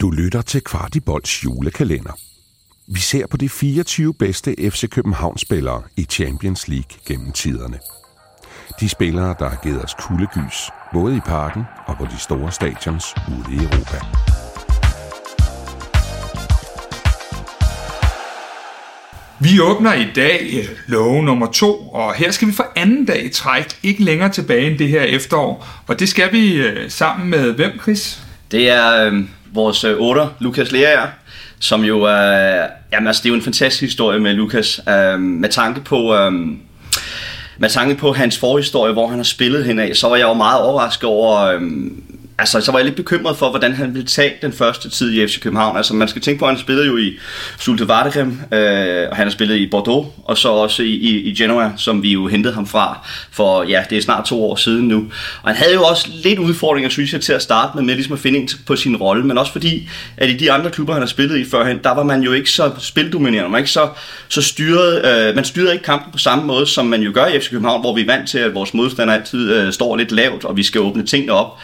Du lytter til Kvartibolds julekalender. Vi ser på de 24 bedste FC København-spillere i Champions League gennem tiderne. De spillere, der har givet os kuldegys, både i parken og på de store stadions ude i Europa. Vi åbner i dag øh, lov nummer to, og her skal vi for anden dag i træk ikke længere tilbage end det her efterår. Og det skal vi øh, sammen med hvem, Chris? Det er øh, vores øh, otter, Lukas Lerager, som jo er... jamen, altså, det er jo en fantastisk historie med Lukas, øh, med tanke på... Øh, med tanke på hans forhistorie, hvor han har spillet henad, så var jeg jo meget overrasket over, øh, altså, så var jeg lidt bekymret for, hvordan han ville tage den første tid i FC København. Altså, man skal tænke på, at han spillede jo i Sulte Waregem, øh, og han har spillet i Bordeaux, og så også i, i, i Genoa, som vi jo hentede ham fra for, ja, det er snart to år siden nu. Og han havde jo også lidt udfordringer, synes jeg, til at starte med, med ligesom at finde ind på sin rolle, men også fordi, at i de andre klubber, han har spillet i førhen, der var man jo ikke så spildominerende, man var ikke så, så styret, øh, man styrede ikke kampen på samme måde, som man jo gør i FC København, hvor vi er vant til, at vores modstander altid øh, står lidt lavt, og vi skal åbne tingene op.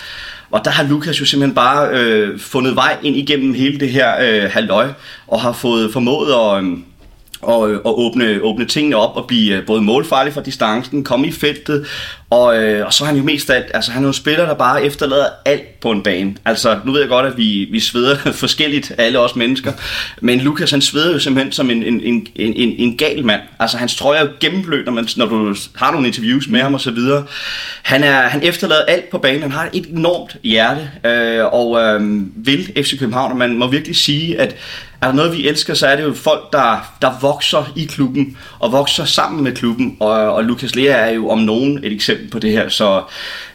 Og der har Lukas jo simpelthen bare øh, fundet vej ind igennem hele det her øh, halvøj, og har fået formået at... Øhm, øh, og, og åbne, åbne tingene op og blive øh, både målfarlig fra distancen, komme i feltet, og, øh, og så er han jo mest alt, altså han er jo en spiller, der bare efterlader alt på en bane. Altså, nu ved jeg godt, at vi, vi sveder forskelligt, alle os mennesker, men Lukas han sveder jo simpelthen som en, en, en, en, en gal mand. Altså, hans trøje er jo gennemblødt, når, man, når du har nogle interviews med ham og så videre. Han, er, han efterlader alt på banen, han har et enormt hjerte, øh, og øh, vil FC København, og man må virkelig sige, at er der noget, vi elsker, så er det jo folk, der, der vokser i klubben, og vokser sammen med klubben, og, og Lukas Lea er jo om nogen et eksempel på det her, så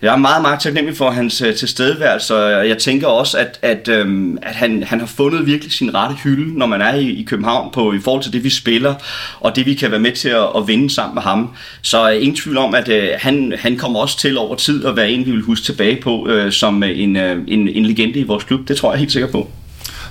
jeg er meget, meget taknemmelig for hans øh, tilstedeværelse, og jeg tænker også, at, at, øh, at han, han har fundet virkelig sin rette hylde, når man er i, i København, på, i forhold til det, vi spiller, og det, vi kan være med til at, at vinde sammen med ham. Så øh, ingen tvivl om, at øh, han, han kommer også til over tid at være en, vi vil huske tilbage på, øh, som øh, en, øh, en, en legende i vores klub. Det tror jeg helt sikkert på.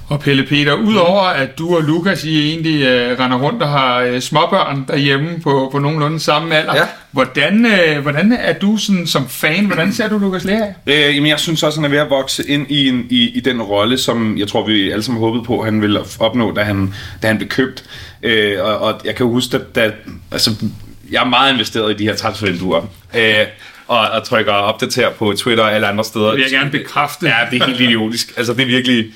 Og Pelle Peter, udover at du og Lukas I egentlig uh, render rundt og har uh, småbørn derhjemme på, på nogenlunde samme alder, ja. hvordan, uh, hvordan er du sådan, som fan, hvordan ser du Lukas Lea? Øh, jamen jeg synes også, han er ved at vokse ind i, en, i, i den rolle, som jeg tror, vi alle sammen håbede på, han ville opnå, da han, da han blev købt. Øh, og, og jeg kan huske, at da, altså, jeg er meget investeret i de her transfervinduer. Øh, og, og trykker opdater på Twitter og alle andre steder. Det vil jeg gerne bekræfte. Ja, det er helt idiotisk. Altså, det er virkelig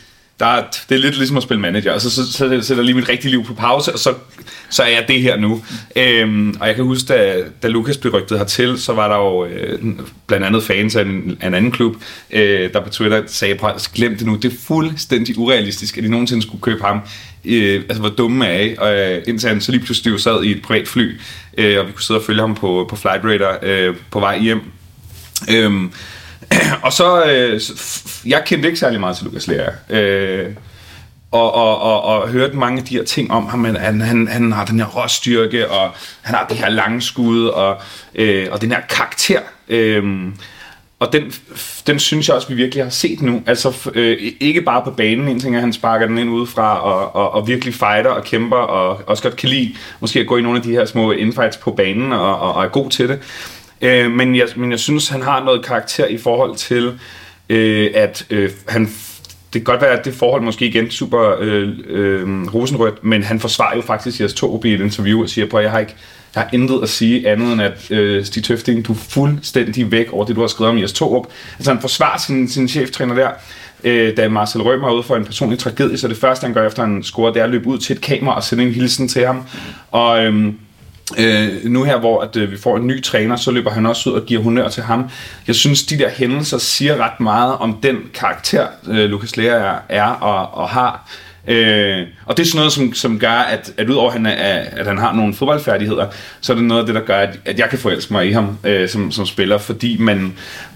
der er, det er lidt ligesom at spille manager, og så, så, så sætter jeg lige mit rigtige liv på pause, og så, så er jeg det her nu. Øhm, og jeg kan huske, da, da Lukas blev rygtet hertil, så var der jo øh, blandt andet fans af en, af en anden klub, øh, der på Twitter sagde, prøv glem det nu, det er fuldstændig urealistisk, at de nogensinde skulle købe ham. Øh, altså, hvor dumme er I? Og øh, indtil han så lige pludselig sad i et privat fly, øh, og vi kunne sidde og følge ham på, på Flight Radar øh, på vej hjem. Øh, og så, øh, jeg kendte ikke særlig meget til Lukas Lea. Øh, og, og, og, og hørte mange af de her ting om ham, men han, han, han har den her råstyrke, og han har det her lange skud, og, øh, og den her karakter. Øh, og den, den synes jeg også, vi virkelig har set nu. Altså øh, ikke bare på banen, en ting er, at han sparker den ind udefra, og, og, og virkelig fighter og kæmper, og også godt kan lide måske at gå i nogle af de her små infights på banen, og, og, og er god til det. Øh, men, jeg, men jeg synes, han har noget karakter i forhold til, øh, at øh, han det kan godt være, at det forhold måske igen super øh, øh, rosenrødt, men han forsvarer jo faktisk jeres to i et interview og siger, på, at jeg har ikke jeg har intet at sige andet end, at øh, Stig Tøfting, du er fuldstændig væk over det, du har skrevet om Jes Torup. Altså han forsvarer sin, sin cheftræner der, øh, da Marcel Rømer er ude for en personlig tragedie, så det første, han gør efter han scorer, det er at løbe ud til et kamera og sende en hilsen til ham. Og øh, Øh, nu her, hvor at, øh, vi får en ny træner, så løber han også ud og giver honør til ham. Jeg synes, de der hændelser siger ret meget om den karakter, øh, Lukas Lea er, er og, og har. Øh, og det er sådan noget, som, som gør, at, at udover at han, er, at han har nogle fodboldfærdigheder, så er det noget af det, der gør, at, at jeg kan forelske mig i ham øh, som, som spiller, fordi man,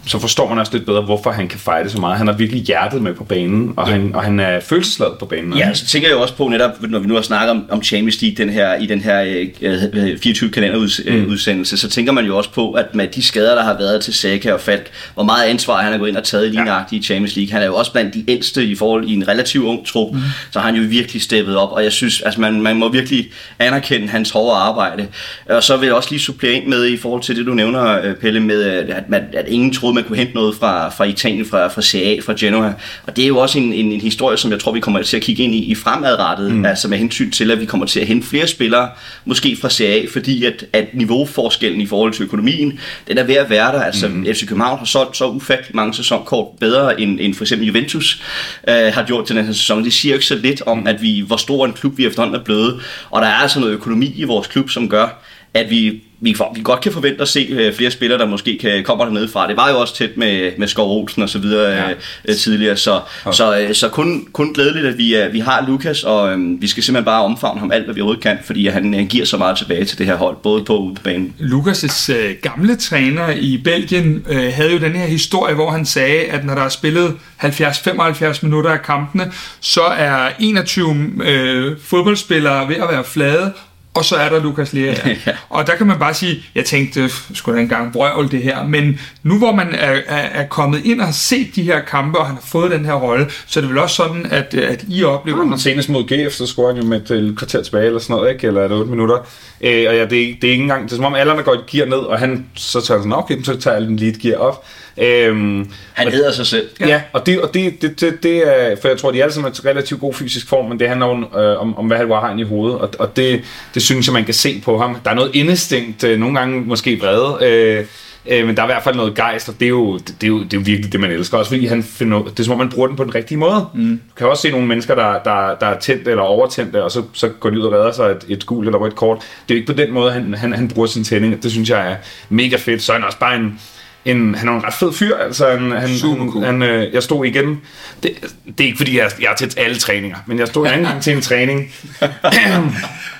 så forstår man også lidt bedre, hvorfor han kan fejre så meget. Han har virkelig hjertet med på banen, og, ja. han, og han er følelsesladet på banen. Ja, så tænker jeg jo også på netop, når vi nu har snakket om, om Champions League den her, i den her øh, 24 kalenderudsendelse, mm. så tænker man jo også på, at med de skader, der har været til Saka og Falk, hvor meget ansvar han har gået ind og taget i lige ja. i Champions League. Han er jo også blandt de ældste i forhold i en relativt ung trup. Mm. Så har han jo virkelig steppet op, og jeg synes, altså man, man må virkelig anerkende hans hårde arbejde. Og så vil jeg også lige supplere ind med i forhold til det, du nævner, øh, Pelle, med at, man, at ingen troede, man kunne hente noget fra, fra Italien, fra, fra CA, fra Genoa. Og det er jo også en, en, en historie, som jeg tror, vi kommer til at kigge ind i, i fremadrettet, mm. altså med hensyn til, at vi kommer til at hente flere spillere, måske fra CA, fordi at, at niveauforskellen i forhold til økonomien, den er ved at være der. Altså mm. FC København har solgt så ufattelig mange sæsonkort bedre end, end for eksempel Juventus øh, har gjort til den her sæson. Det siger jo ikke så lidt om, at vi, hvor stor en klub vi efterhånden er blevet. Og der er altså noget økonomi i vores klub, som gør, at vi vi, vi godt kan forvente at se øh, flere spillere, der måske kan, kommer dernede fra. Det var jo også tæt med, med Skov Olsen og så videre ja. øh, tidligere, så, okay. så, øh, så kun, kun glædeligt, at vi, øh, vi har Lukas, og øh, vi skal simpelthen bare omfavne ham alt, hvad vi overhovedet kan, fordi han øh, giver så meget tilbage til det her hold, både på og ude på banen. Lukas' øh, gamle træner i Belgien øh, havde jo den her historie, hvor han sagde, at når der er spillet 70-75 minutter af kampene, så er 21 øh, fodboldspillere ved at være flade, og så er der Lukas Lea. ja. Og der kan man bare sige, jeg tænkte, skulle en gang brøvl det her, men nu hvor man er, er, er kommet ind og har set de her kampe, og han har fået den her rolle, så er det vel også sådan, at, at I oplever... Ja, senest mod GF, så scorer han jo med et kvarter tilbage, eller sådan noget, ikke? eller er det 8 minutter. Øh, og ja, det, det er ikke engang, det er som om alle går et gear ned, og han så tager sådan, okay, så tager jeg en lead gear op. Øhm, han hedder sig selv. Ja, ja og, det, og det, det, det, det er, for jeg tror, de er alle sammen er relativt god fysisk form, men det handler om, øh, om, om hvad han har i hovedet, og, og det, det synes jeg, man kan se på ham. Der er noget indestinkt, øh, nogle gange måske vrede, øh, øh, men der er i hvert fald noget gejst, og det er, jo, det, er jo, det er jo virkelig det, man elsker. Også fordi han finder, det er som om, man bruger den på den rigtige måde. Mm. Du kan også se nogle mennesker, der, der, der er tændte eller overtændte, og så, så går de ud og redder sig et, et gult eller et kort. Det er jo ikke på den måde, han, han, han bruger sin tænding. Det synes jeg er mega fedt. Så er han også bare en, en, han er en ret fed fyr, altså han, han, Super cool. han, øh, jeg stod igen, det, det er ikke fordi jeg, jeg er til alle træninger, men jeg stod en gang til en træning,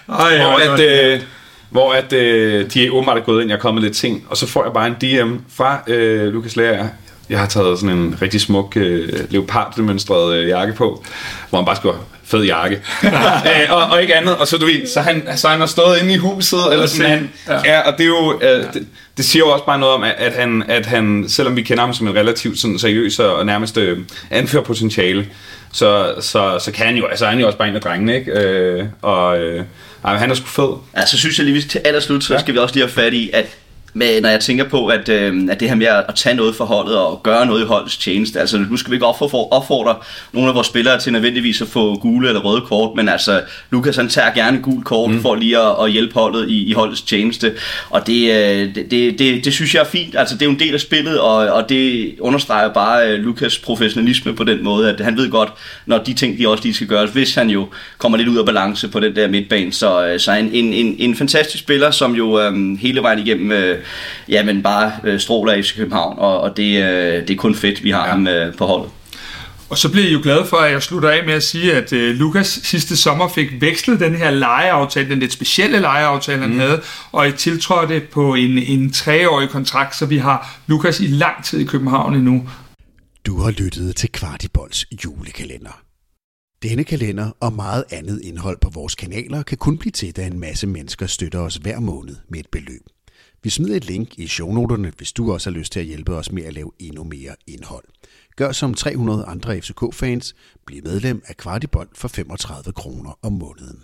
Ej, hvor at, øh, hvor at øh, de åbenbart er gået ind, jeg er kommet lidt ting, og så får jeg bare en DM fra øh, Lukas Lærer, jeg har taget sådan en rigtig smuk øh, leopardmønstret øh, jakke på, hvor han bare skulle fed jakke. øh, og, og, ikke andet. Og så, du ved, så, han, så han har stået inde i huset, eller sådan, han, ja. ja. og det er jo, øh, det, det, siger jo også bare noget om, at, at, han, at han, selvom vi kender ham som en relativt sådan, seriøs og nærmest øh, anfører potentiale, så, så, så kan han jo, altså han er jo også bare en af drengene, ikke? Øh, og øh, han er sgu fed. Ja, så synes jeg lige, til allerslut, så ja. skal vi også lige have fat i, at med, når jeg tænker på, at, øh, at det her med at, tage noget for holdet og gøre noget i holdets tjeneste, altså nu skal vi ikke opfordre, opfordre nogle af vores spillere til nødvendigvis at få gule eller røde kort, men altså Lukas han tager gerne gul kort mm. for lige at, at hjælpe holdet i, i holdets tjeneste, og det, øh, det, det, det, det synes jeg er fint, altså det er jo en del af spillet, og, og det understreger bare øh, Lukas professionalisme på den måde, at han ved godt, når de ting, de også lige skal gøres, hvis han jo kommer lidt ud af balance på den der midtbane, så, øh, så en, en, en, en fantastisk spiller, som jo øh, hele vejen igennem øh, ja, men bare øh, stråler i København, og, og det, øh, det er kun fedt, vi har ja. ham øh, på holdet. Og så bliver jeg jo glad for, at jeg slutter af med at sige, at øh, Lukas sidste sommer fik vekslet den her lejeaftale, den lidt specielle lejeaftale, han mm. havde, og I tiltrådte på en, en treårig kontrakt, så vi har Lukas i lang tid i København endnu. Du har lyttet til Kvartibolds julekalender. Denne kalender og meget andet indhold på vores kanaler kan kun blive til, da en masse mennesker støtter os hver måned med et beløb. Vi smider et link i shownoterne, hvis du også har lyst til at hjælpe os med at lave endnu mere indhold. Gør som 300 andre FCK-fans, bliv medlem af Kvartibold for 35 kroner om måneden.